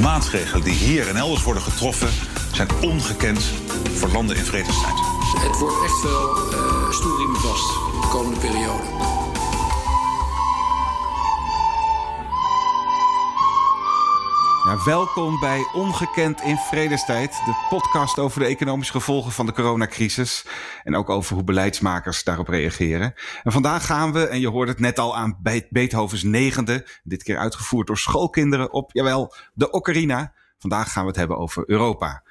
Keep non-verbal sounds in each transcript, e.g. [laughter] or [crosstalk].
maatregelen die hier en elders worden getroffen zijn ongekend voor landen in vredestijd. Het wordt echt wel uh, stoelriemen vast de komende periode. Ja, welkom bij Ongekend in Vredestijd, de podcast over de economische gevolgen van de coronacrisis en ook over hoe beleidsmakers daarop reageren. En vandaag gaan we, en je hoort het net al aan Beethovens negende, dit keer uitgevoerd door schoolkinderen op, jawel, de ocarina. Vandaag gaan we het hebben over Europa.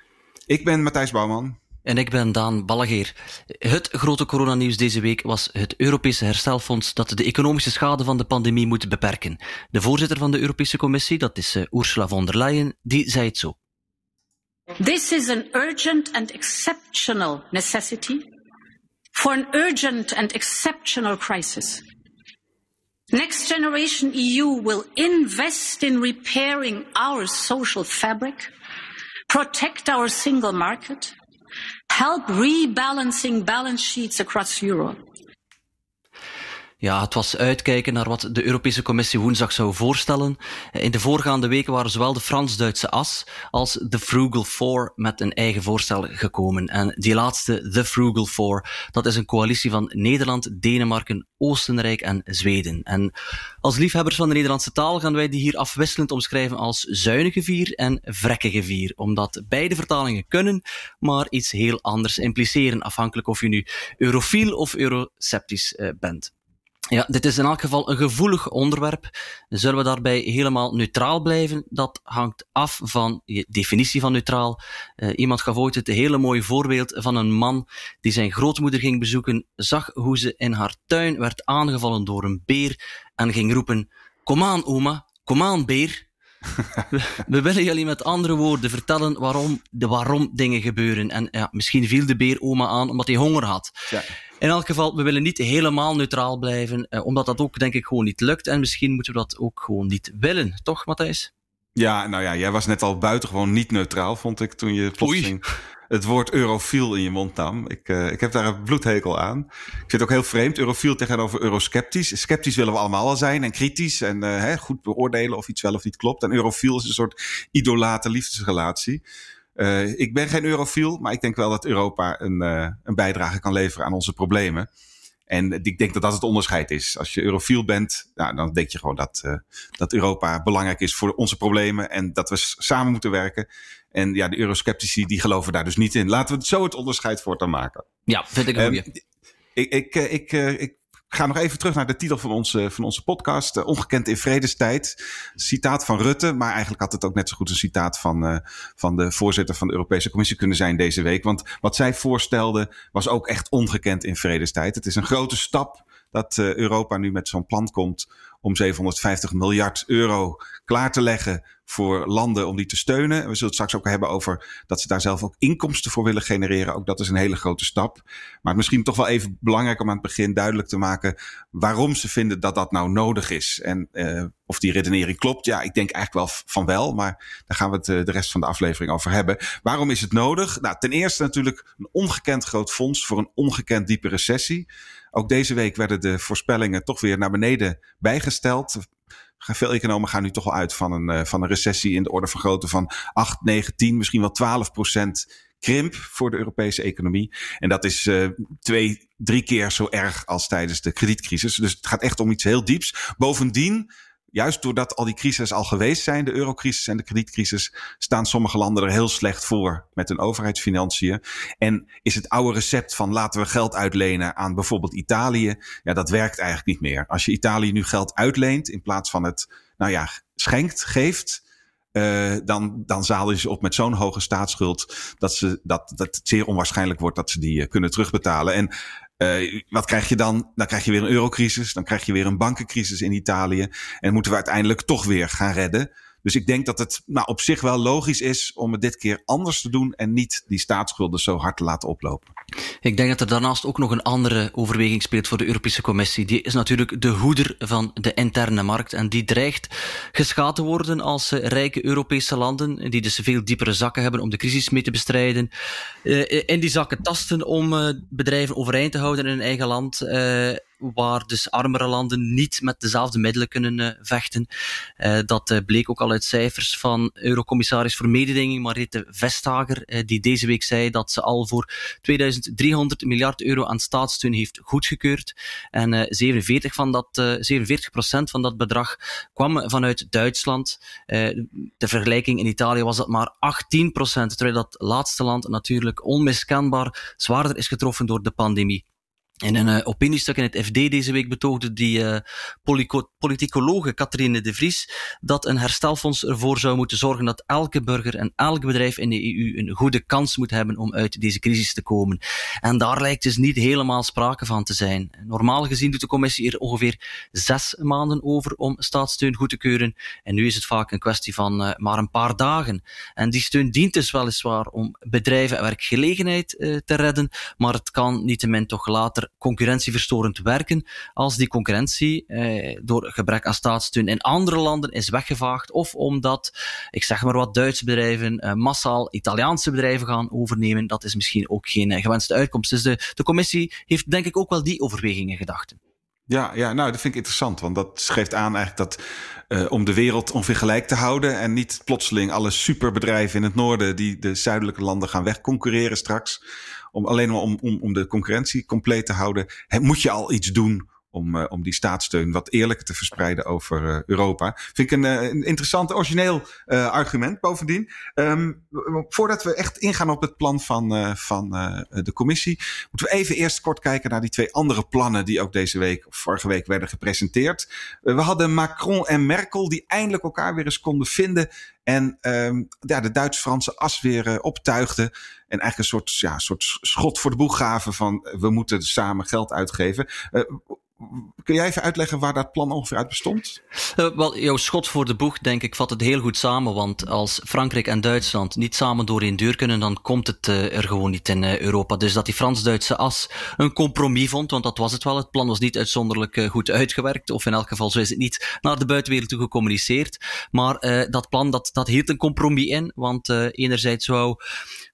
Ik ben Matthijs Bouwman. En ik ben Daan Ballegeer. Het grote coronanieuws deze week was het Europese herstelfonds dat de economische schade van de pandemie moet beperken. De voorzitter van de Europese Commissie, dat is uh, Ursula von der Leyen, die zei het zo. This is an urgent and exceptional necessity for an urgent and exceptional crisis. Next Generation EU will invest in repairing our social fabric, protect our single market, help rebalancing balance sheets across Europe. Ja, het was uitkijken naar wat de Europese Commissie woensdag zou voorstellen. In de voorgaande weken waren zowel de Frans-Duitse as als de Frugal Four met een eigen voorstel gekomen. En die laatste, de Frugal Four, dat is een coalitie van Nederland, Denemarken, Oostenrijk en Zweden. En als liefhebbers van de Nederlandse taal gaan wij die hier afwisselend omschrijven als zuinige vier en vrekkige vier, omdat beide vertalingen kunnen, maar iets heel anders impliceren, afhankelijk of je nu eurofiel of euroceptisch uh, bent. Ja, dit is in elk geval een gevoelig onderwerp. Zullen we daarbij helemaal neutraal blijven? Dat hangt af van je definitie van neutraal. Uh, iemand gaf ooit het hele mooie voorbeeld van een man die zijn grootmoeder ging bezoeken, zag hoe ze in haar tuin werd aangevallen door een beer en ging roepen: Kom aan, oma, kom aan, beer. We, we, willen jullie met andere woorden vertellen waarom, de waarom dingen gebeuren. En ja, misschien viel de beer oma aan omdat hij honger had. Ja. In elk geval, we willen niet helemaal neutraal blijven, eh, omdat dat ook denk ik gewoon niet lukt. En misschien moeten we dat ook gewoon niet willen, toch Matthijs? Ja, nou ja, jij was net al buitengewoon niet neutraal, vond ik, toen je plotseling het woord eurofiel in je mond nam. Ik, uh, ik heb daar een bloedhekel aan. Ik vind het ook heel vreemd, eurofiel tegenover eurosceptisch. Sceptisch willen we allemaal al zijn en kritisch en uh, hè, goed beoordelen of iets wel of niet klopt. En eurofiel is een soort idolate liefdesrelatie. Uh, ik ben geen eurofiel, maar ik denk wel dat Europa een, een bijdrage kan leveren aan onze problemen. En ik denk dat dat het onderscheid is. Als je eurofiel bent, nou, dan denk je gewoon dat, uh, dat Europa belangrijk is voor onze problemen en dat we samen moeten werken. En ja, de eurosceptici die geloven daar dus niet in. Laten we het zo het onderscheid voortaan maken. Ja, vind ik een um, ik, ik, ik, ik ga nog even terug naar de titel van onze, van onze podcast. Uh, Ongekend in vredestijd. Citaat van Rutte. Maar eigenlijk had het ook net zo goed een citaat van, uh, van de voorzitter van de Europese Commissie kunnen zijn deze week. Want wat zij voorstelde was ook echt ongekend in vredestijd. Het is een grote stap dat uh, Europa nu met zo'n plan komt om 750 miljard euro klaar te leggen voor landen om die te steunen. We zullen het straks ook hebben over dat ze daar zelf ook inkomsten voor willen genereren. Ook dat is een hele grote stap. Maar misschien toch wel even belangrijk om aan het begin duidelijk te maken waarom ze vinden dat dat nou nodig is. En uh, of die redenering klopt, ja, ik denk eigenlijk wel van wel. Maar daar gaan we het uh, de rest van de aflevering over hebben. Waarom is het nodig? Nou, ten eerste natuurlijk een ongekend groot fonds voor een ongekend diepe recessie. Ook deze week werden de voorspellingen toch weer naar beneden bijgesteld. Veel economen gaan nu toch wel uit van een, uh, van een recessie in de orde van grootte van 8, 9, 10, misschien wel 12 procent krimp voor de Europese economie. En dat is uh, twee, drie keer zo erg als tijdens de kredietcrisis. Dus het gaat echt om iets heel dieps. Bovendien juist doordat al die crises al geweest zijn, de eurocrisis en de kredietcrisis, staan sommige landen er heel slecht voor met hun overheidsfinanciën. En is het oude recept van laten we geld uitlenen aan bijvoorbeeld Italië, ja, dat werkt eigenlijk niet meer. Als je Italië nu geld uitleent in plaats van het, nou ja, schenkt, geeft, uh, dan, dan zalen ze op met zo'n hoge staatsschuld dat, ze, dat, dat het zeer onwaarschijnlijk wordt dat ze die uh, kunnen terugbetalen. En uh, wat krijg je dan? Dan krijg je weer een eurocrisis. Dan krijg je weer een bankencrisis in Italië. En moeten we uiteindelijk toch weer gaan redden. Dus ik denk dat het nou, op zich wel logisch is om het dit keer anders te doen en niet die staatsschulden zo hard te laten oplopen. Ik denk dat er daarnaast ook nog een andere overweging speelt voor de Europese Commissie. Die is natuurlijk de hoeder van de interne markt en die dreigt geschaad te worden als rijke Europese landen, die dus veel diepere zakken hebben om de crisis mee te bestrijden, uh, in die zakken tasten om uh, bedrijven overeind te houden in hun eigen land. Waar dus armere landen niet met dezelfde middelen kunnen vechten. dat bleek ook al uit cijfers van Eurocommissaris voor Mededinging, Mariette Vestager, die deze week zei dat ze al voor 2300 miljard euro aan staatssteun heeft goedgekeurd. En 47 van dat, 47% van dat bedrag kwam vanuit Duitsland. de vergelijking in Italië was dat maar 18% terwijl dat laatste land natuurlijk onmiskenbaar zwaarder is getroffen door de pandemie. In een uh, opiniestuk in het FD deze week betoogde die uh, politicologe Catherine de Vries dat een herstelfonds ervoor zou moeten zorgen dat elke burger en elk bedrijf in de EU een goede kans moet hebben om uit deze crisis te komen. En daar lijkt dus niet helemaal sprake van te zijn. Normaal gezien doet de commissie er ongeveer zes maanden over om staatssteun goed te keuren. En nu is het vaak een kwestie van uh, maar een paar dagen. En die steun dient dus weliswaar om bedrijven en werkgelegenheid te redden, maar het kan niettemin toch later concurrentieverstorend werken als die concurrentie eh, door gebrek aan staatssteun in andere landen is weggevaagd of omdat, ik zeg maar wat, Duitse bedrijven eh, massaal Italiaanse bedrijven gaan overnemen. Dat is misschien ook geen eh, gewenste uitkomst. Dus de, de commissie heeft denk ik ook wel die overwegingen gedachten. Ja, ja, nou, dat vind ik interessant. Want dat geeft aan eigenlijk dat uh, om de wereld ongeveer gelijk te houden. En niet plotseling alle superbedrijven in het noorden die de zuidelijke landen gaan wegconcurreren straks om alleen maar om, om, om de concurrentie compleet te houden, moet je al iets doen om, uh, om die staatssteun wat eerlijker te verspreiden over uh, Europa. Vind ik een, een interessant, origineel argument bovendien. Um, voordat we echt ingaan op het plan van, van de commissie, moeten we even eerst kort kijken naar die twee andere plannen die ook deze week of vorige week werden gepresenteerd. we hadden Macron en Merkel die eindelijk elkaar weer eens konden vinden en um, ja, de Duits-Franse as weer optuigden. En eigenlijk een soort, ja, soort schot voor de boeg gaven van we moeten samen geld uitgeven. Uh, Kun jij even uitleggen waar dat plan ongeveer uit bestond? Uh, wel, jouw schot voor de boeg, denk ik, vat het heel goed samen. Want als Frankrijk en Duitsland niet samen door één deur kunnen, dan komt het uh, er gewoon niet in uh, Europa. Dus dat die Frans-Duitse as een compromis vond, want dat was het wel. Het plan was niet uitzonderlijk goed uitgewerkt, of in elk geval zo is het niet naar de buitenwereld toe gecommuniceerd. Maar dat plan, dat, dat hield een compromis in, want enerzijds wou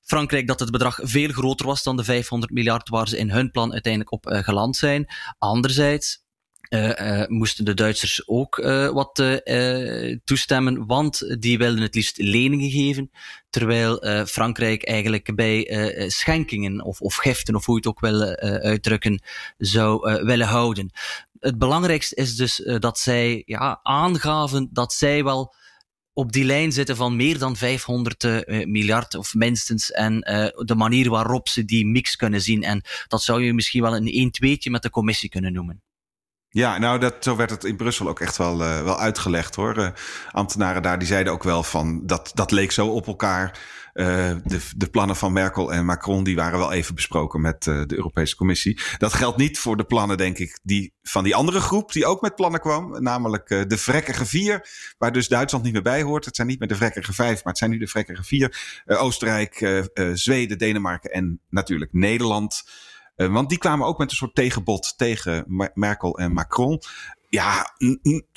Frankrijk dat het bedrag veel groter was dan de 500 miljard waar ze in hun plan uiteindelijk op uh, geland zijn. Anderzijds uh, uh, moesten de Duitsers ook wat toestemmen, want die wilden het liefst leningen geven, terwijl Frankrijk eigenlijk bij schenkingen of, of giften, of hoe je het ook wil uitdrukken, zou willen houden. Het belangrijkste is dus dat zij ja, aangaven dat zij wel op die lijn zitten van meer dan 500 uh, miljard of minstens. En uh, de manier waarop ze die mix kunnen zien. En dat zou je misschien wel een 1 2 met de commissie kunnen noemen. Ja, nou, dat, zo werd het in Brussel ook echt wel, uh, wel uitgelegd hoor. Ambtenaren daar die zeiden ook wel van dat, dat leek zo op elkaar. Uh, de, de plannen van Merkel en Macron die waren wel even besproken met de Europese Commissie. Dat geldt niet voor de plannen, denk ik, die van die andere groep die ook met plannen kwam. Namelijk de vrekkige vier, waar dus Duitsland niet meer bij hoort. Het zijn niet meer de vrekkige vijf, maar het zijn nu de vrekkige vier. Oostenrijk, Zweden, Denemarken en natuurlijk Nederland. Want die kwamen ook met een soort tegenbod tegen Merkel en Macron. Ja,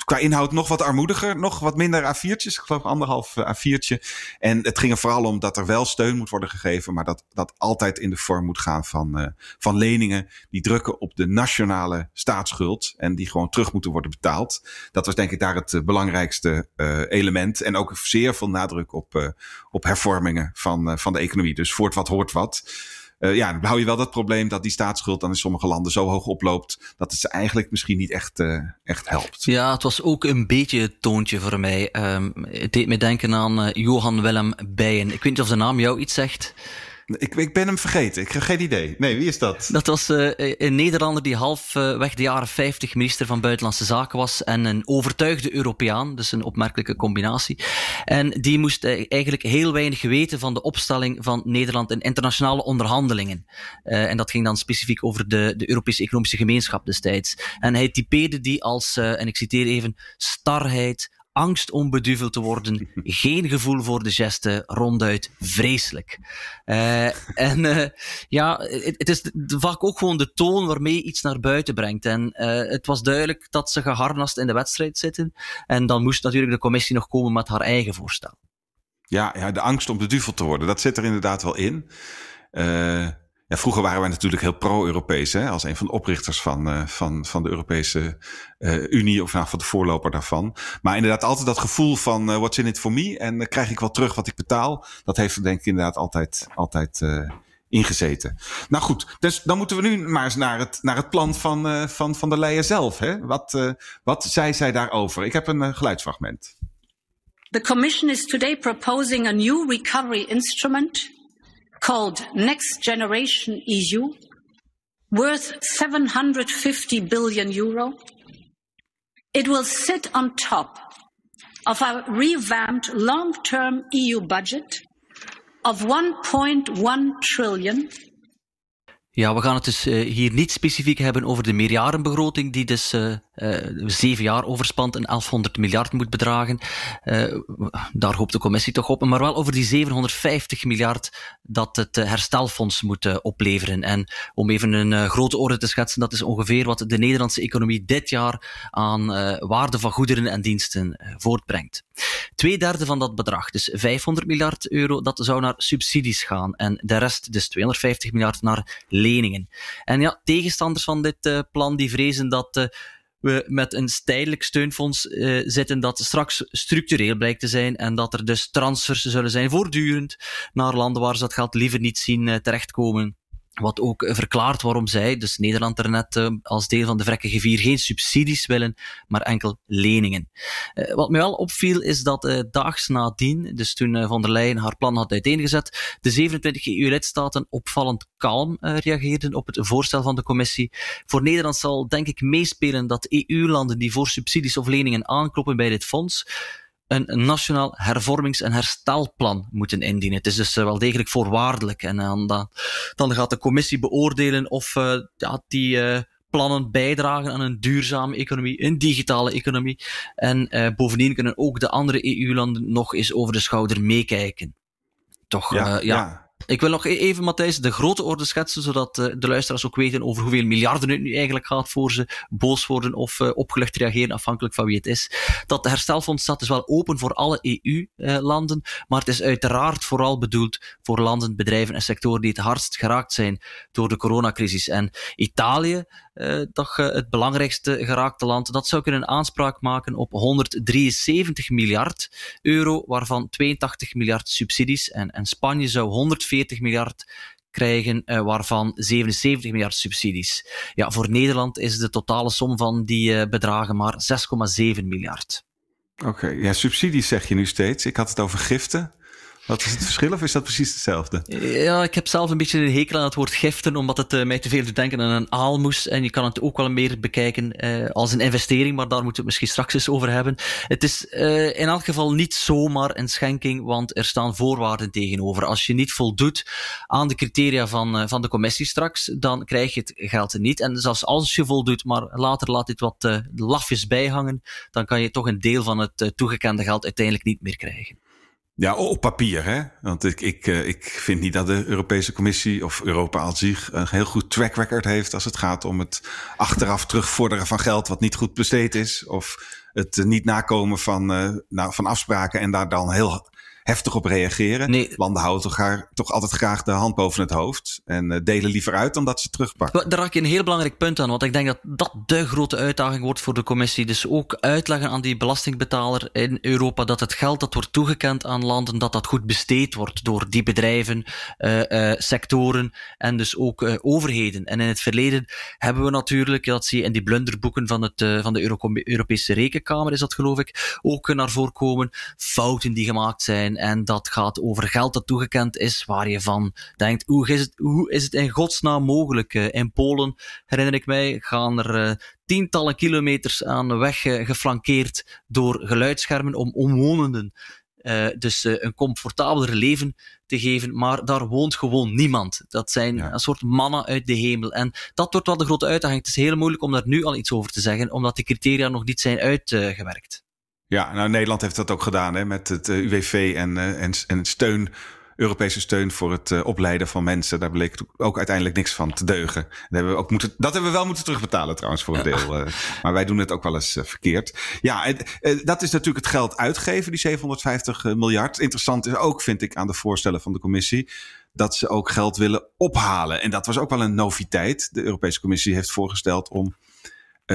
qua inhoud nog wat armoediger, nog wat minder A4'tjes. Ik geloof anderhalf eh, A4'tje. En het ging er vooral om dat er wel steun moet worden gegeven, maar dat dat altijd in de vorm moet gaan van, uh, van leningen die drukken op de nationale staatsschuld en die gewoon terug moeten worden betaald. Dat was denk ik daar het belangrijkste uh, element. En ook zeer veel nadruk op, op hervormingen van, van de economie. Dus voort wat hoort wat. Uh, ja, dan hou je wel dat probleem dat die staatsschuld dan in sommige landen zo hoog oploopt dat het ze eigenlijk misschien niet echt, uh, echt helpt. Ja, het was ook een beetje het toontje voor mij. Um, het deed me denken aan uh, Johan Willem Bijen. Ik weet niet of de naam jou iets zegt. Ik, ik ben hem vergeten. Ik heb geen idee. Nee, wie is dat? Dat was uh, een Nederlander die halfweg de jaren 50 minister van Buitenlandse Zaken was en een overtuigde Europeaan, dus een opmerkelijke combinatie. En die moest eigenlijk heel weinig weten van de opstelling van Nederland in internationale onderhandelingen. En dat ging dan specifiek over de, de Europese Economische Gemeenschap destijds. En hij typeerde die als, en ik citeer even, starheid, angst om beduveld te worden, [laughs] geen gevoel voor de gesten, ronduit vreselijk. Uh, en uh, ja, het, het, is vaak ook gewoon de toon waarmee je iets naar buiten brengt. En uh, het was duidelijk dat ze geharnast in de wedstrijd zitten. En dan moest natuurlijk de commissie nog komen met haar eigen voorstel. Ja, ja de angst om beduveld te worden, dat zit er inderdaad wel in. Ja, vroeger waren wij natuurlijk heel pro-Europees, als een van de oprichters van, uh, van, van de Europese uh, Unie, of nou, van de voorloper daarvan. Maar inderdaad, altijd dat gevoel van uh, what's in it for me en krijg ik wel terug wat ik betaal. Dat heeft er denk ik inderdaad altijd, altijd ingezeten. Nou goed, dus dan moeten we nu maar eens naar het, naar het plan van, van, van de Leyen zelf. Hè? Wat, wat zei zij daarover? Ik heb een geluidsfragment. The Commission is today proposing a new recovery instrument called Next Generation EU, worth 750 billion euro. It will sit on top of a revamped long-term EU budget of 1.1 trillion Ja, we gaan het dus uh, hier niet specifiek hebben over de meerjarenbegroting, die dus uh, zeven jaar overspant en 1100 miljard moet bedragen. daar hoopt de commissie toch op. Maar wel over die 750 miljard dat het herstelfonds moet opleveren. En om even een grote orde te schetsen, dat is ongeveer wat de Nederlandse economie dit jaar aan waarde van goederen en diensten voortbrengt. Twee derde van dat bedrag, dus 500 miljard euro, dat zou naar subsidies gaan. En de rest, dus 250 miljard, naar leningen. En ja, tegenstanders van dit plan die vrezen dat we met een tijdelijk steunfonds uh, zitten dat straks structureel blijkt te zijn en dat er dus transfers zullen zijn voortdurend naar landen waar ze dat geld liever niet zien terechtkomen. Wat ook verklaart waarom zij, dus Nederland er net uh, als deel van de vrekkige vier, geen subsidies willen, maar enkel leningen. Uh, wat mij wel opviel is dat daags nadien, dus toen Van der Leyen haar plan had uiteengezet, de 27 EU-lidstaten opvallend kalm reageerden op het voorstel van de commissie. Voor Nederland zal denk ik meespelen dat EU-landen die voor subsidies of leningen aankloppen bij dit fonds, een nationaal hervormings- en herstelplan moeten indienen. Het is dus eh, wel degelijk voorwaardelijk. En dan, dan gaat de commissie beoordelen of uh, ja, die uh, plannen bijdragen aan een duurzame economie, een digitale economie. En uh, bovendien kunnen ook de andere EU-landen nog eens over de schouder meekijken. Toch, ja. ja. ja. Ik wil nog e- even, Matthijs, de grote orde schetsen, zodat uh, de luisteraars ook weten over hoeveel miljarden het nu eigenlijk gaat voor ze boos worden of uh, opgelucht reageren, afhankelijk van wie het is. Dat herstelfonds staat dus wel open voor alle EU-landen, uh, maar het is uiteraard vooral bedoeld voor landen, bedrijven en sectoren die het hardst geraakt zijn door de coronacrisis. En Italië, uh, uh, het belangrijkste geraakte land, dat zou kunnen aanspraak maken op 173 miljard euro, waarvan 82 miljard subsidies. En, en Spanje zou 140 miljard krijgen, uh, waarvan 77 miljard subsidies. Ja, voor Nederland is de totale som van die bedragen maar 6,7 miljard. Oké, ja, subsidies zeg je nu steeds. Ik had het over giften. Wat is het verschil of is dat precies hetzelfde? Ja, ik heb zelf een beetje een hekel aan het woord giften, omdat het uh, mij te veel doet denken aan een aalmoes. En je kan het ook wel meer bekijken uh, als een investering, maar daar moeten we het misschien straks eens over hebben. Het is uh, in elk geval niet zomaar een schenking, want er staan voorwaarden tegenover. Als je niet voldoet aan de criteria van, van de commissie straks, dan krijg je het geld niet. En zelfs als je voldoet, maar later laat dit wat lafjes bijhangen, dan kan je toch een deel van het toegekende geld uiteindelijk niet meer krijgen. Ja, op papier, hè? Want ik, ik, eh, ik vind niet dat de Europese Commissie of Europa als zich een heel goed track record heeft als het gaat om het achteraf terugvorderen van geld wat niet goed besteed is. Of het niet nakomen van, uh, nou, van afspraken en daar dan heel heftig op reageren. Nee. Landen houden toch, toch altijd graag de hand boven het hoofd. En uh, delen liever uit dan dat ze terugpakken. Daar raak je een heel belangrijk punt aan. Want ik denk dat dat de grote uitdaging wordt voor de commissie. Dus ook uitleggen aan die belastingbetaler in Europa dat het geld dat wordt toegekend aan landen, dat dat goed besteed wordt door die bedrijven, uh, uh, sectoren en dus ook overheden. En in het verleden hebben we natuurlijk, dat zie je in die blunderboeken van, het, van de Euro Europese Rekenkamer, is dat geloof ik, ook naar voren komen. Fouten die gemaakt zijn en dat gaat over geld dat toegekend is, waar je van denkt, hoe is het, hoe is het in godsnaam mogelijk? Eh, in Polen, herinner ik mij, gaan er uh, tientallen kilometers aan de weg uh, geflankeerd door geluidsschermen om omwonenden uh, dus uh, een comfortabeler leven te geven, maar daar woont gewoon niemand. Dat zijn ja. een soort mannen uit de hemel. En dat wordt wel de grote uitdaging. Het is heel moeilijk om daar nu al iets over te zeggen, omdat de criteria nog niet zijn uitgewerkt. Ja, nou Nederland heeft dat ook gedaan hè, met het eh, UWV en, uh, en, en steun, Europese steun voor het uh, opleiden van mensen. Daar bleek ook uiteindelijk niks van te deugen. Dat hebben we, ook moeten, dat hebben we wel moeten terugbetalen trouwens voor een deel. maar wij doen het ook wel eens verkeerd. Ja, dat is natuurlijk het geld uitgeven, die 750 miljard. Interessant is ook, vind ik, aan de voorstellen van de commissie dat ze ook geld willen ophalen. En dat was ook wel een noviteit. De Europese Commissie heeft voorgesteld om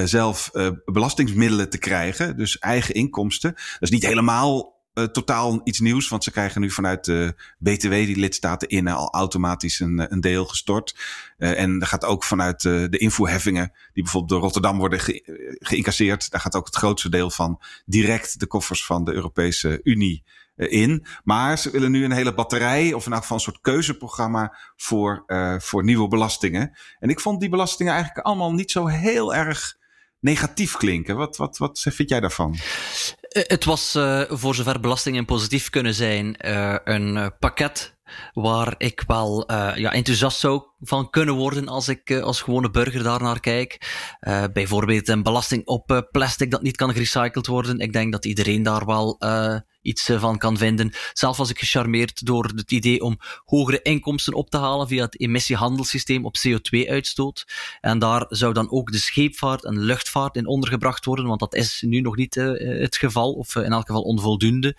zelf uh, belastingsmiddelen te krijgen, dus eigen inkomsten. Dat is niet helemaal uh, totaal iets nieuws, want ze krijgen nu vanuit de BTW, die lidstaten in, al automatisch een, een deel gestort. Uh, en er gaat ook vanuit uh, de invoerheffingen, die bijvoorbeeld door Rotterdam worden ge geïncasseerd, daar gaat ook het grootste deel van direct de koffers van de Europese Unie in. Maar ze willen nu een hele batterij, of in elk een soort keuzeprogramma voor, voor nieuwe belastingen. En ik vond die belastingen eigenlijk allemaal niet zo heel erg negatief klinken. Wat, wat, wat vind jij daarvan? Het was, uh, voor zover belastingen positief kunnen zijn, uh, een pakket waar ik wel ja, enthousiast zou van kunnen worden als ik als gewone burger daarnaar kijk. Bijvoorbeeld een belasting op plastic dat niet kan gerecycled worden. Ik denk dat iedereen daar wel iets van kan vinden. Zelf was ik gecharmeerd door het idee om hogere inkomsten op te halen via het emissiehandelssysteem op CO2-uitstoot. En daar zou dan ook de scheepvaart en luchtvaart in ondergebracht worden, want dat is nu nog niet het geval, of in elk geval onvoldoende.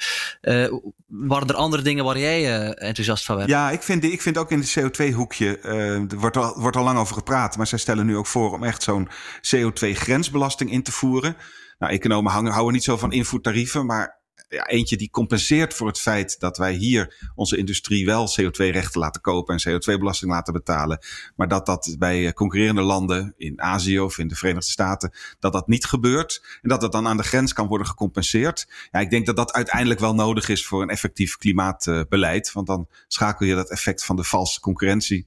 waren er andere dingen waar jij enthousiast van werd? Ja, ik vind, ik vind ook in het CO2-hoekje, er wordt al, wordt al lang over gepraat, maar zij stellen nu ook voor om echt zo'n CO2-grensbelasting in te voeren. Nou, economen hangen, houden niet zo van invoertarieven, maar ja, eentje die compenseert voor het feit dat wij hier onze industrie wel CO2-rechten laten kopen en CO2-belasting laten betalen. Maar dat dat bij concurrerende landen in Azië of in de Verenigde Staten, dat dat niet gebeurt. En dat dat dan aan de grens kan worden gecompenseerd. Ja, ik denk dat dat uiteindelijk wel nodig is voor een effectief klimaatbeleid. Want dan schakel je dat effect van de valse concurrentie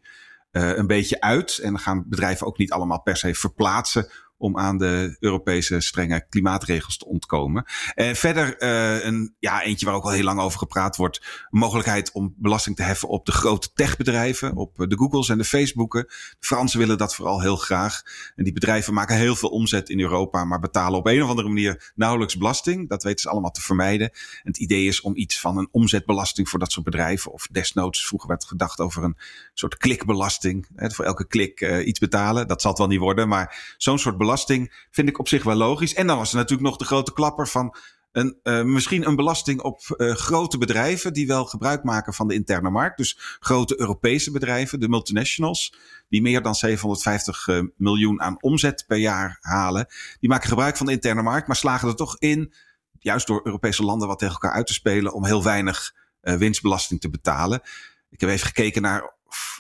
uh, een beetje uit. En dan gaan bedrijven ook niet allemaal per se verplaatsen om aan de Europese strenge klimaatregels te ontkomen. En verder uh, een, ja, eentje waar ook al heel lang over gepraat wordt. Mogelijkheid om belasting te heffen op de grote techbedrijven. Op de Googles en de Facebooken. De Fransen willen dat vooral heel graag. En die bedrijven maken heel veel omzet in Europa. Maar betalen op een of andere manier nauwelijks belasting. Dat weten ze allemaal te vermijden. En het idee is om iets van een omzetbelasting voor dat soort bedrijven. Of desnoods vroeger werd gedacht over een soort klikbelasting. Hè, voor elke klik uh, iets betalen. Dat zal het wel niet worden. Maar zo'n soort belasting belasting vind ik op zich wel logisch. En dan was er natuurlijk nog de grote klapper van een, uh, misschien een belasting op uh, grote bedrijven die wel gebruik maken van de interne markt. Dus grote Europese bedrijven, de multinationals, die meer dan 750 uh, miljoen aan omzet per jaar halen. Die maken gebruik van de interne markt, maar slagen er toch in, juist door Europese landen wat tegen elkaar uit te spelen, om heel weinig winstbelasting te betalen. Ik heb even gekeken naar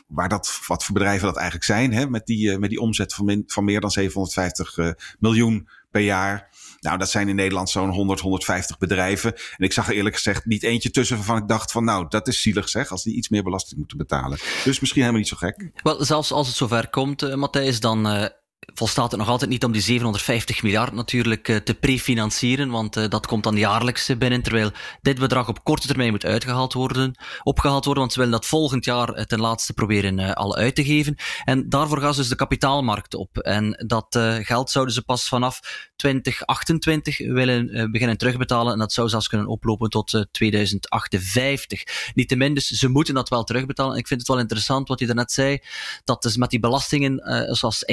waar dat, wat voor bedrijven dat eigenlijk zijn, hè, met, die, met die omzet van, min, van meer dan 750 uh, miljoen per jaar. Nou, dat zijn in Nederland zo'n 100, 150 bedrijven. En ik zag er eerlijk gezegd niet eentje tussen waarvan ik dacht van nou, dat is zielig zeg, als die iets meer belasting moeten betalen. Dus misschien helemaal niet zo gek. Wel, zelfs als het zover komt, uh, Matthijs, dan volstaat het nog altijd niet om die 750 miljard natuurlijk uh, te prefinancieren, want uh, dat komt dan jaarlijks binnen, terwijl dit bedrag op korte termijn moet uitgehaald worden, opgehaald worden, want ze willen dat volgend jaar ten laatste proberen al uit te geven. En daarvoor gaan ze dus de kapitaalmarkt op. En dat geld zouden ze pas vanaf 2028 willen beginnen terugbetalen, en dat zou zelfs kunnen oplopen tot uh, 2058. Niettemin, dus ze moeten dat wel terugbetalen. En ik vind het wel interessant wat je daarnet zei, dat dus met die belastingen, zoals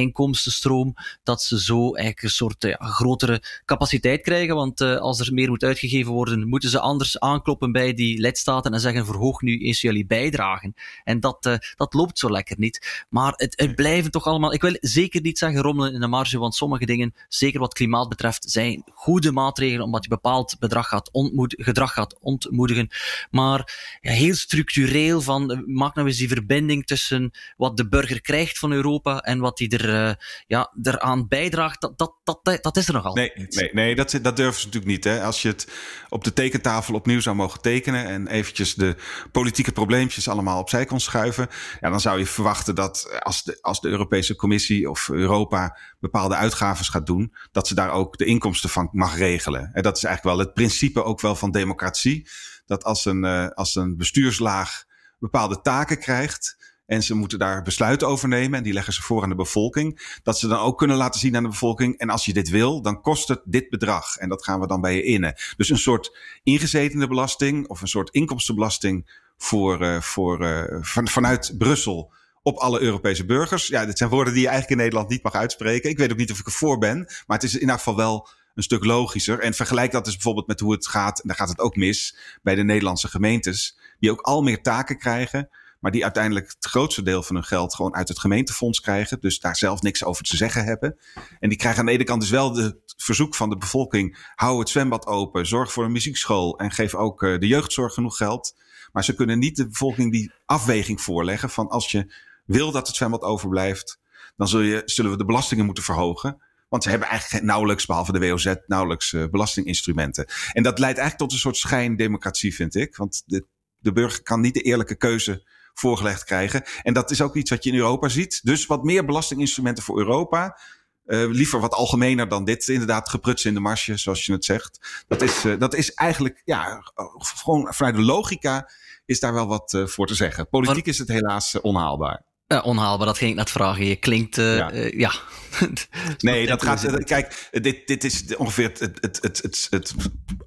inkomstenstroom, dat ze zo eigenlijk een soort ja, grotere capaciteit krijgen. Want uh, als er meer moet uitgegeven worden, moeten ze anders aankloppen bij die lidstaten en zeggen: verhoog nu eens jullie bijdragen. En dat, uh, dat loopt zo lekker niet. Maar het, het blijven toch allemaal. Ik wil zeker niet zeggen rommelen in de marge, want sommige dingen, zeker wat klimaat betreft, zijn goede maatregelen omdat je bepaald bedrag gaat gedrag gaat ontmoedigen. Maar ja, heel structureel van maak nou eens die verbinding tussen wat de burger krijgt van Europa en wat hij er, uh, ja, eraan bijdraagt. Dat, dat, dat, dat is er nogal. Nee, nee, nee dat, dat durven ze natuurlijk niet. Hè. Als je het op de tekentafel opnieuw zou mogen tekenen en eventjes de politieke probleempjes allemaal opzij kon schuiven, ja, dan zou je verwachten dat als de, als de Europese Commissie of Europa bepaalde uitgaven gaat doen, dat ze daar ook de inkomsten van mag regelen. En dat is eigenlijk wel het principe ook wel van democratie. Dat als een, uh, als een bestuurslaag bepaalde taken krijgt, en ze moeten daar besluiten over nemen en die leggen ze voor aan de bevolking. Dat ze dan ook kunnen laten zien aan de bevolking. En als je dit wil, dan kost het dit bedrag. En dat gaan we dan bij je innen. Dus een soort ingezetene belasting of een soort inkomstenbelasting voor, uh, voor, uh, van, vanuit Brussel op alle Europese burgers. Ja, dit zijn woorden die je eigenlijk in Nederland niet mag uitspreken. Ik weet ook niet of ik ervoor ben, maar het is in ieder geval wel een stuk logischer. En vergelijk dat dus bijvoorbeeld met hoe het gaat, en daar gaat het ook mis, bij de Nederlandse gemeentes, die ook al meer taken krijgen maar die uiteindelijk het grootste deel van hun geld gewoon uit het gemeentefonds krijgen. Dus daar zelf niks over te zeggen hebben. En die krijgen aan de ene kant dus wel het verzoek van de bevolking: hou het zwembad open, zorg voor een muziekschool en geef ook uh, de jeugdzorg genoeg geld. Maar ze kunnen niet de bevolking die afweging voorleggen van als je wil dat het zwembad overblijft, dan zul je, zullen we de belastingen moeten verhogen. Want ze hebben eigenlijk nauwelijks, behalve de WOZ, nauwelijks uh, belastinginstrumenten. En dat leidt eigenlijk tot een soort schijndemocratie, vind ik. Want de, de burger kan niet de eerlijke keuze voorgelegd krijgen. En dat is ook iets wat je in Europa ziet. Dus wat meer belastinginstrumenten voor Europa. Uh, liever wat algemener dan dit. Inderdaad, gepruts in de marge, zoals je het zegt. Dat is, uh, dat is eigenlijk, ja, gewoon vanuit de logica is daar wel wat uh, voor te zeggen. Politiek is het helaas onhaalbaar. Uh, onhaalbaar, dat ging ik net vragen. Je klinkt, uh, ja. Uh, ja. [laughs] nee, dat gaat. Kijk, dit, dit is ongeveer het, het, het, het, het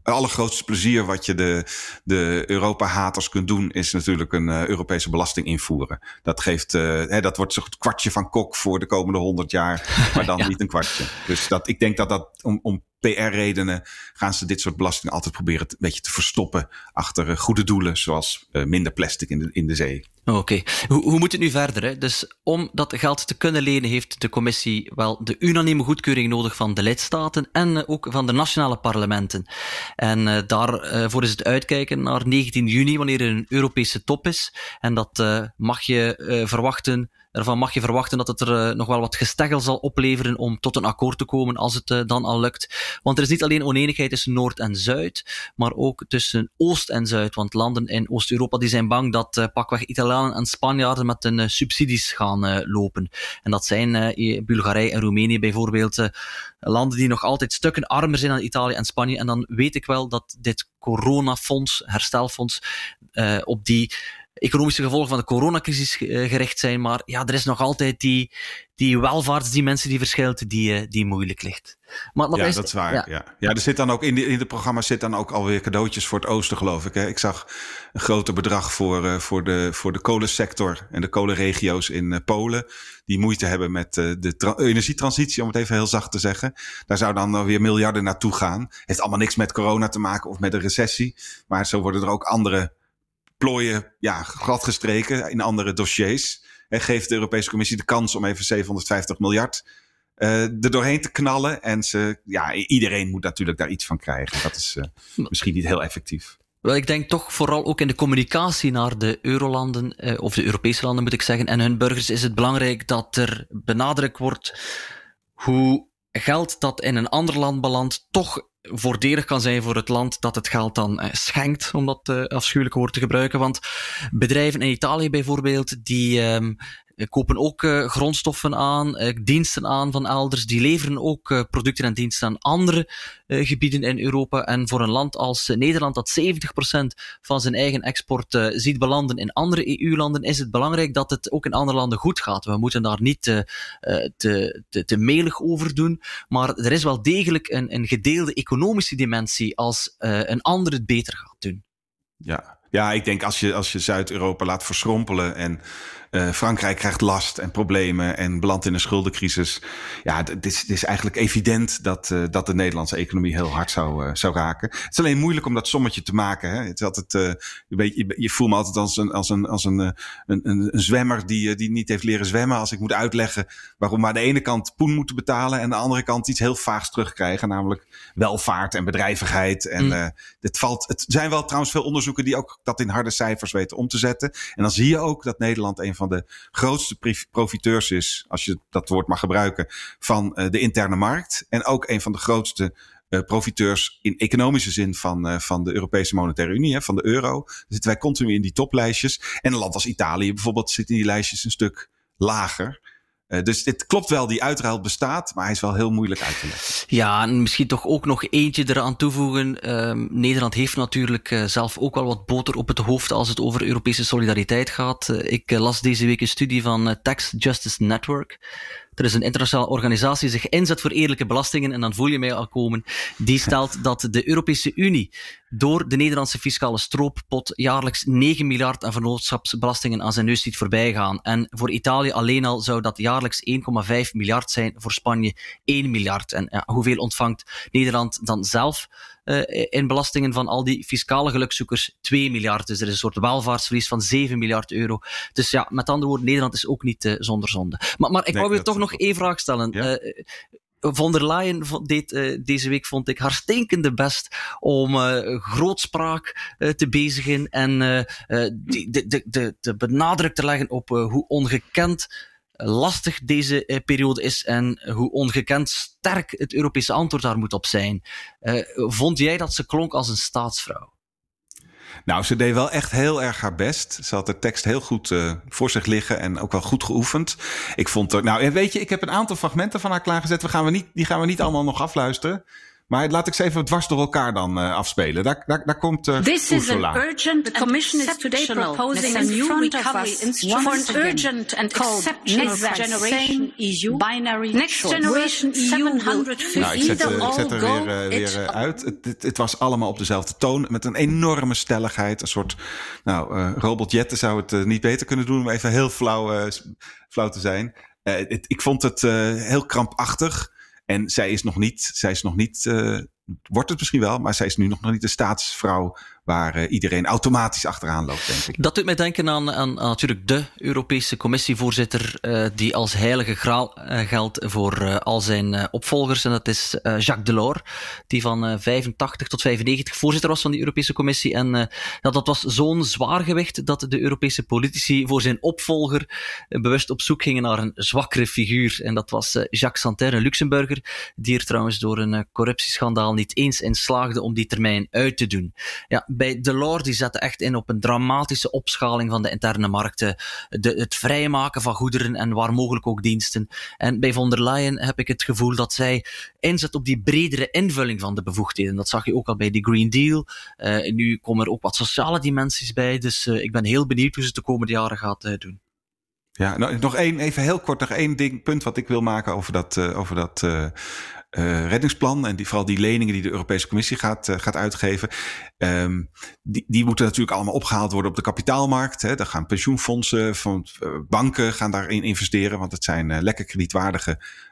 allergrootste plezier wat je de, de Europa-haters kunt doen, is natuurlijk een Europese belasting invoeren. Dat geeft, hè, dat wordt zo'n kwartje van kok voor de komende honderd jaar, maar dan [laughs] ja. niet een kwartje. Dus dat, ik denk dat dat om, om PR-redenen gaan ze dit soort belastingen altijd proberen een beetje te verstoppen achter goede doelen, zoals uh, minder plastic in de, in de zee. Oké, hoe, hoe moet het nu verder? Hè? Dus om dat geld te kunnen lenen, heeft de commissie wel de unanieme goedkeuring nodig van de lidstaten en ook van de nationale parlementen. En uh, daarvoor is het uitkijken naar 19 juni, wanneer er een Europese top is. En dat mag je verwachten Daarvan mag je verwachten dat het er uh, nog wel wat gesteggel zal opleveren om tot een akkoord te komen als het uh, dan al lukt. Want er is niet alleen oneenigheid tussen Noord en Zuid, maar ook tussen Oost en Zuid. Want landen in Oost-Europa die zijn bang dat uh, pakweg Italianen en Spanjaarden met hun subsidies gaan lopen. En dat zijn Bulgarije en Roemenië bijvoorbeeld landen die nog altijd stukken armer zijn dan Italië en Spanje. En dan weet ik wel dat dit coronafonds, herstelfonds, op die economische gevolgen van de coronacrisis gericht zijn. Maar ja, er is nog altijd die, die welvaartsdimensie die verschilt, die, die moeilijk ligt. Maar, maar ja, is, dat is waar. Ja. ja. Ja. er zit dan ook in, de, in het programma zit dan ook alweer cadeautjes voor het oosten, geloof ik. Hè? Ik zag een groter bedrag voor, uh, voor, de, voor de kolensector en de kolenregio's in uh, Polen. Die moeite hebben met uh, de energietransitie, om het even heel zacht te zeggen. Daar zou dan weer miljarden naartoe gaan. Heeft allemaal niks met corona te maken of met een recessie. Maar zo worden er ook andere plooien ja, gladgestreken in andere dossiers. En geeft de Europese Commissie de kans om even 750 miljard uh, er doorheen te knallen. En ze, ja, iedereen moet natuurlijk daar iets van krijgen. Dat is uh, misschien niet heel effectief. Wel, ik denk toch vooral ook in de communicatie naar de eurolanden, eh, of de Europese landen moet ik zeggen, en hun burgers is het belangrijk dat er benadrukt wordt hoe geld dat in een ander land belandt toch voordelig kan zijn voor het land dat het geld dan eh, schenkt, om dat uh, afschuwelijke woord te gebruiken. Want bedrijven in Italië bijvoorbeeld, die um, kopen ook uh, grondstoffen aan, uh, diensten aan van elders. Die leveren ook producten en diensten aan andere gebieden in Europa. En voor een land als Nederland, dat 70% van zijn eigen export ziet belanden in andere EU-landen, is het belangrijk dat het ook in andere landen goed gaat. We moeten daar niet te, te, te, te melig over doen. Maar er is wel degelijk een, een gedeelde economische dimensie als een ander het beter gaat doen. Ja, ja, ik denk als je, als je Zuid-Europa laat verschrompelen en uh, Frankrijk krijgt last en problemen en belandt in een schuldencrisis. Ja, het is, het is eigenlijk evident dat, uh, dat de Nederlandse economie heel hard zou, uh, zou raken. Het is alleen moeilijk om dat sommetje te maken. Hè? Het is altijd, je, je, je voelt me altijd als een, als een, als een, een, een, een zwemmer die, die niet heeft leren zwemmen. Als ik moet uitleggen waarom we aan de ene kant poen moeten betalen en aan de andere kant iets heel vaags terugkrijgen. Namelijk welvaart en bedrijvigheid. En mm. het, valt, het zijn wel trouwens veel onderzoeken die ook dat in harde cijfers weten om te zetten. En dan zie je ook dat Nederland een van de grootste profiteurs is, als je dat woord mag gebruiken, van uh, de interne markt. En ook een van de grootste uh, profiteurs in economische zin van, uh, van de Europese Monetaire Unie, hè, van de euro. Zitten wij continu in die toplijstjes. En een land als Italië bijvoorbeeld zit in die lijstjes een stuk lager. Uh, dus dit klopt wel, die uitruil bestaat, maar hij is wel heel moeilijk uit te leggen. Ja, en misschien toch ook nog eentje eraan toevoegen. Uh, Nederland heeft natuurlijk uh, zelf ook wel wat boter op het hoofd als het over Europese solidariteit gaat. ik las deze week een studie van Tax Justice Network. Er is een internationale organisatie die zich inzet voor eerlijke belastingen en dan voel je mij al komen. Die stelt [laughs] dat de Europese Unie door de Nederlandse fiscale strooppot jaarlijks 9 miljard aan vennootschapsbelastingen aan zijn neus ziet voorbijgaan. En voor Italië alleen al zou dat jaarlijks 1,5 miljard zijn, voor Spanje 1 miljard. En ja, hoeveel ontvangt Nederland dan zelf? In belastingen van al die fiscale gelukzoekers 2 miljard. Dus er is een soort welvaartsverlies van 7 miljard euro. Dus ja, met andere woorden, Nederland is ook niet zonder zonde. Maar, maar ik Nee, wou je toch nog één vraag stellen. Ja. Eh, von der Leyen deed uh, deze week, vond ik, haar stinkende best om uh, grootspraak uh, te bezigen en de, de, de, de benadruk te leggen op hoe ongekend lastig deze periode is en hoe ongekend sterk het Europese antwoord daar moet op zijn. vond jij dat ze klonk als een staatsvrouw? Nou, ze deed wel echt heel erg haar best. Ze had de tekst heel goed uh, voor zich liggen en ook wel goed geoefend. Ik vond er, nou, weet je, ik heb een aantal fragmenten van haar klaargezet. We gaan we niet, die gaan we niet allemaal nog afluisteren. Maar laat ik ze even dwars door elkaar dan uh, afspelen. Daar, daar, daar komt uh, This Ursula. is an urgent the Commission is today proposing a new recovery instrument for an urgent and exceptional generation EU binary next generation EU 750 nou, ik zet, uh, ik zet er weer, uh, weer uit. Het, het, het, was allemaal op dezelfde toon. Met een enorme stelligheid. Een soort nou, uh, Robert Jetten zou het uh, niet beter kunnen doen. Om even heel flauw, uh, flauw te zijn. Uh, het, ik vond het uh, heel krampachtig. En zij is nog niet, zij is nog niet, uh, wordt het misschien wel, maar zij is nu nog niet de staatsvrouw waar uh, iedereen automatisch achteraan loopt, denk ik. Dat doet mij denken aan, natuurlijk de Europese commissievoorzitter uh, die als heilige graal uh, geldt voor al zijn opvolgers. En dat is Jacques Delors, die van uh, 85 tot 95 voorzitter was van die Europese commissie. En dat was zo'n zwaar gewicht dat de Europese politici voor zijn opvolger bewust op zoek gingen naar een zwakkere figuur. En dat was Jacques Santer, een Luxemburger, die er trouwens door een corruptieschandaal niet eens in slaagde om die termijn uit te doen. Ja, bij Delors die zette echt in op een dramatische opschaling van de interne markten, de, het vrijmaken van goederen en waar mogelijk ook diensten. En bij von der Leyen heb ik het gevoel dat zij inzet op die bredere invulling van de bevoegdheden. Dat zag je ook al bij de Green Deal. Uh, nu komen er ook wat sociale dimensies bij, dus uh, ik ben heel benieuwd hoe ze het de komende jaren gaat uh, doen. Ja, nou, nog één, even heel kort, nog één ding, punt wat ik wil maken over dat, over dat uh, reddingsplan. En vooral die leningen die de Europese Commissie gaat, uh, gaat uitgeven. Um, die, die moeten natuurlijk allemaal opgehaald worden op de kapitaalmarkt. Hè. Daar gaan pensioenfondsen, van, uh, banken gaan daarin investeren. Want het zijn lekker kredietwaardige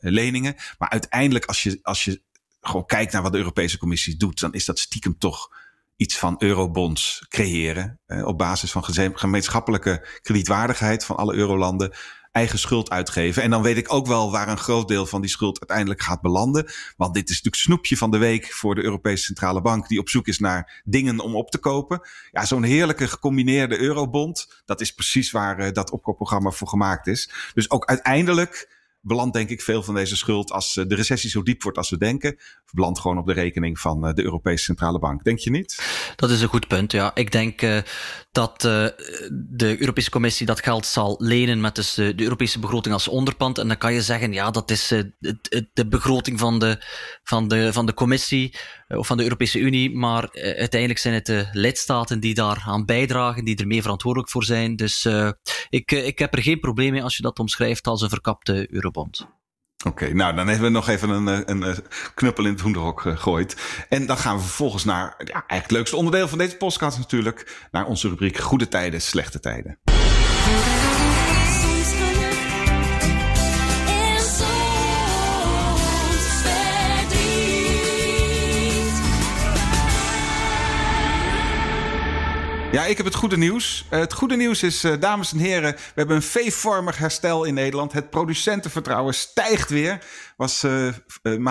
leningen. Maar uiteindelijk, als je, als je gewoon kijkt naar wat de Europese Commissie doet, dan is dat stiekem toch iets van eurobonds creëren. Op basis van gemeenschappelijke kredietwaardigheid van alle eurolanden. Eigen schuld uitgeven. En dan weet ik ook wel waar een groot deel van die schuld uiteindelijk gaat belanden. Want dit is natuurlijk snoepje van de week voor de Europese Centrale Bank. Die op zoek is naar dingen om op te kopen. Ja, zo'n heerlijke gecombineerde eurobond. Dat is precies waar uh, dat opkoopprogramma voor gemaakt is. Dus ook uiteindelijk belandt denk ik veel van deze schuld als de recessie zo diep wordt als we denken, belandt gewoon op de rekening van de Europese Centrale Bank. Denk je niet? Dat is een goed punt, ja. Ik denk uh, dat de Europese Commissie dat geld zal lenen met dus de, Europese begroting als onderpand. En dan kan je zeggen, ja, dat is de begroting van de, van de, van de Commissie of van de Europese Unie. Maar uiteindelijk zijn het de lidstaten die daar aan bijdragen, die er mee verantwoordelijk voor zijn. Dus ik, ik heb er geen probleem mee als je dat omschrijft als een verkapte euro. Oké, nou dan hebben we nog even een, een, een knuppel in het hoenderhok gegooid. En dan gaan we vervolgens naar ja, eigenlijk het leukste onderdeel van deze podcast natuurlijk. Naar onze rubriek Goede Tijden, Slechte Tijden. Ja, ik heb het goede nieuws. Uh, het goede nieuws is, uh, dames en heren, we hebben een V-vormig herstel in Nederland. Het producentenvertrouwen stijgt weer. Was uh,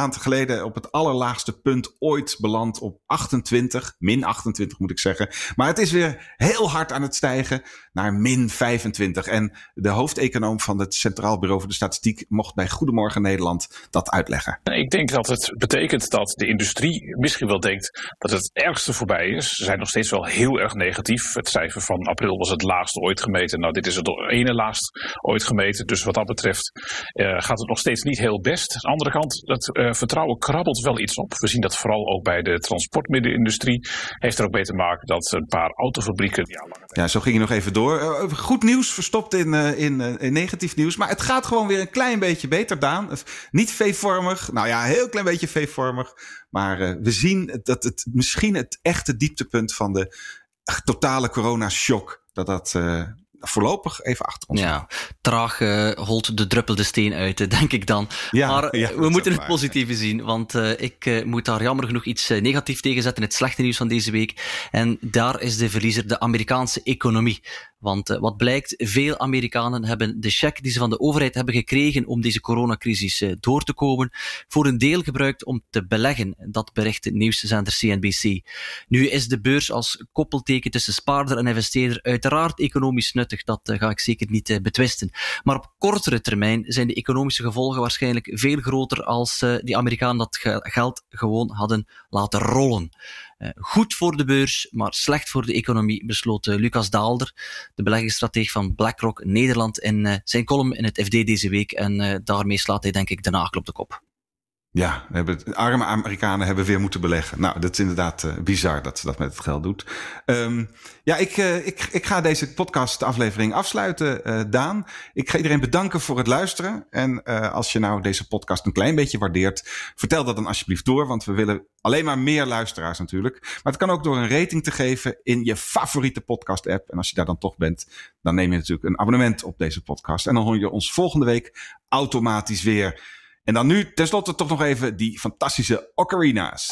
geleden op het allerlaagste punt ooit beland op 28. Min 28 moet ik zeggen. Maar het is weer heel hard aan het stijgen naar min 25. En de hoofdeconoom van het Centraal Bureau voor de Statistiek mocht bij Goedemorgen Nederland dat uitleggen. Ik denk dat het betekent dat de industrie misschien wel denkt dat het ergste voorbij is. Ze zijn nog steeds wel heel erg negatief. Het cijfer van april was het laagste ooit gemeten. Nou, dit is het ene laagst ooit gemeten. Dus wat dat betreft uh, gaat het nog steeds niet heel best. Aan de andere kant, het uh, vertrouwen krabbelt wel iets op. We zien dat vooral ook bij de transportmiddenindustrie. Heeft er ook mee te maken dat een paar autofabrieken... Ja, zo ging je nog even door. Uh, goed nieuws verstopt in, in, in, negatief nieuws. Maar het gaat gewoon weer een klein beetje beter, Daan. Niet V-vormig. Nou ja, heel klein beetje V-vormig. Maar we zien dat het misschien het echte dieptepunt van de totale corona-shock, dat dat, uh, voorlopig even achter ons. Ja, traag uh, holt de druppel de steen uit, [laughs] denk ik dan. Ja, maar ja, we moeten het positieve zien, want uh, ik moet daar jammer genoeg iets negatief tegen zetten. Het slechte nieuws van deze week. En daar is de verliezer de Amerikaanse economie. Want uh, wat blijkt, veel Amerikanen hebben de cheque die ze van de overheid hebben gekregen om deze coronacrisis uh, door te komen, voor een deel gebruikt om te beleggen. Dat bericht het nieuwszender CNBC. Nu is de beurs als koppelteken tussen spaarder en investeerder uiteraard economisch nuttig. Dat uh, ga ik zeker niet betwisten. Maar op kortere termijn zijn de economische gevolgen waarschijnlijk veel groter als die Amerikanen dat geld gewoon hadden laten rollen. Uh, goed voor de beurs, maar slecht voor de economie, besloot uh, Lucas Daalder, de beleggingsstratege van BlackRock Nederland, in uh, zijn column in het FD deze week. En daarmee slaat hij denk ik de nagel op de kop. Ja, we hebben, arme Amerikanen hebben weer moeten beleggen. Nou, dat is inderdaad uh, bizar dat ze dat met het geld doet. Um, ja, ik, uh, ik, ik ga deze podcast aflevering afsluiten, uh, Daan. Ik ga iedereen bedanken voor het luisteren. En als je nou deze podcast een klein beetje waardeert, vertel dat dan alsjeblieft door. Want we willen alleen maar meer luisteraars natuurlijk. Maar het kan ook door een rating te geven in je favoriete podcast app. En als je daar dan toch bent, dan neem je natuurlijk een abonnement op deze podcast. En dan hoor je ons volgende week automatisch weer. En dan nu tenslotte toch nog even die fantastische ocarina's.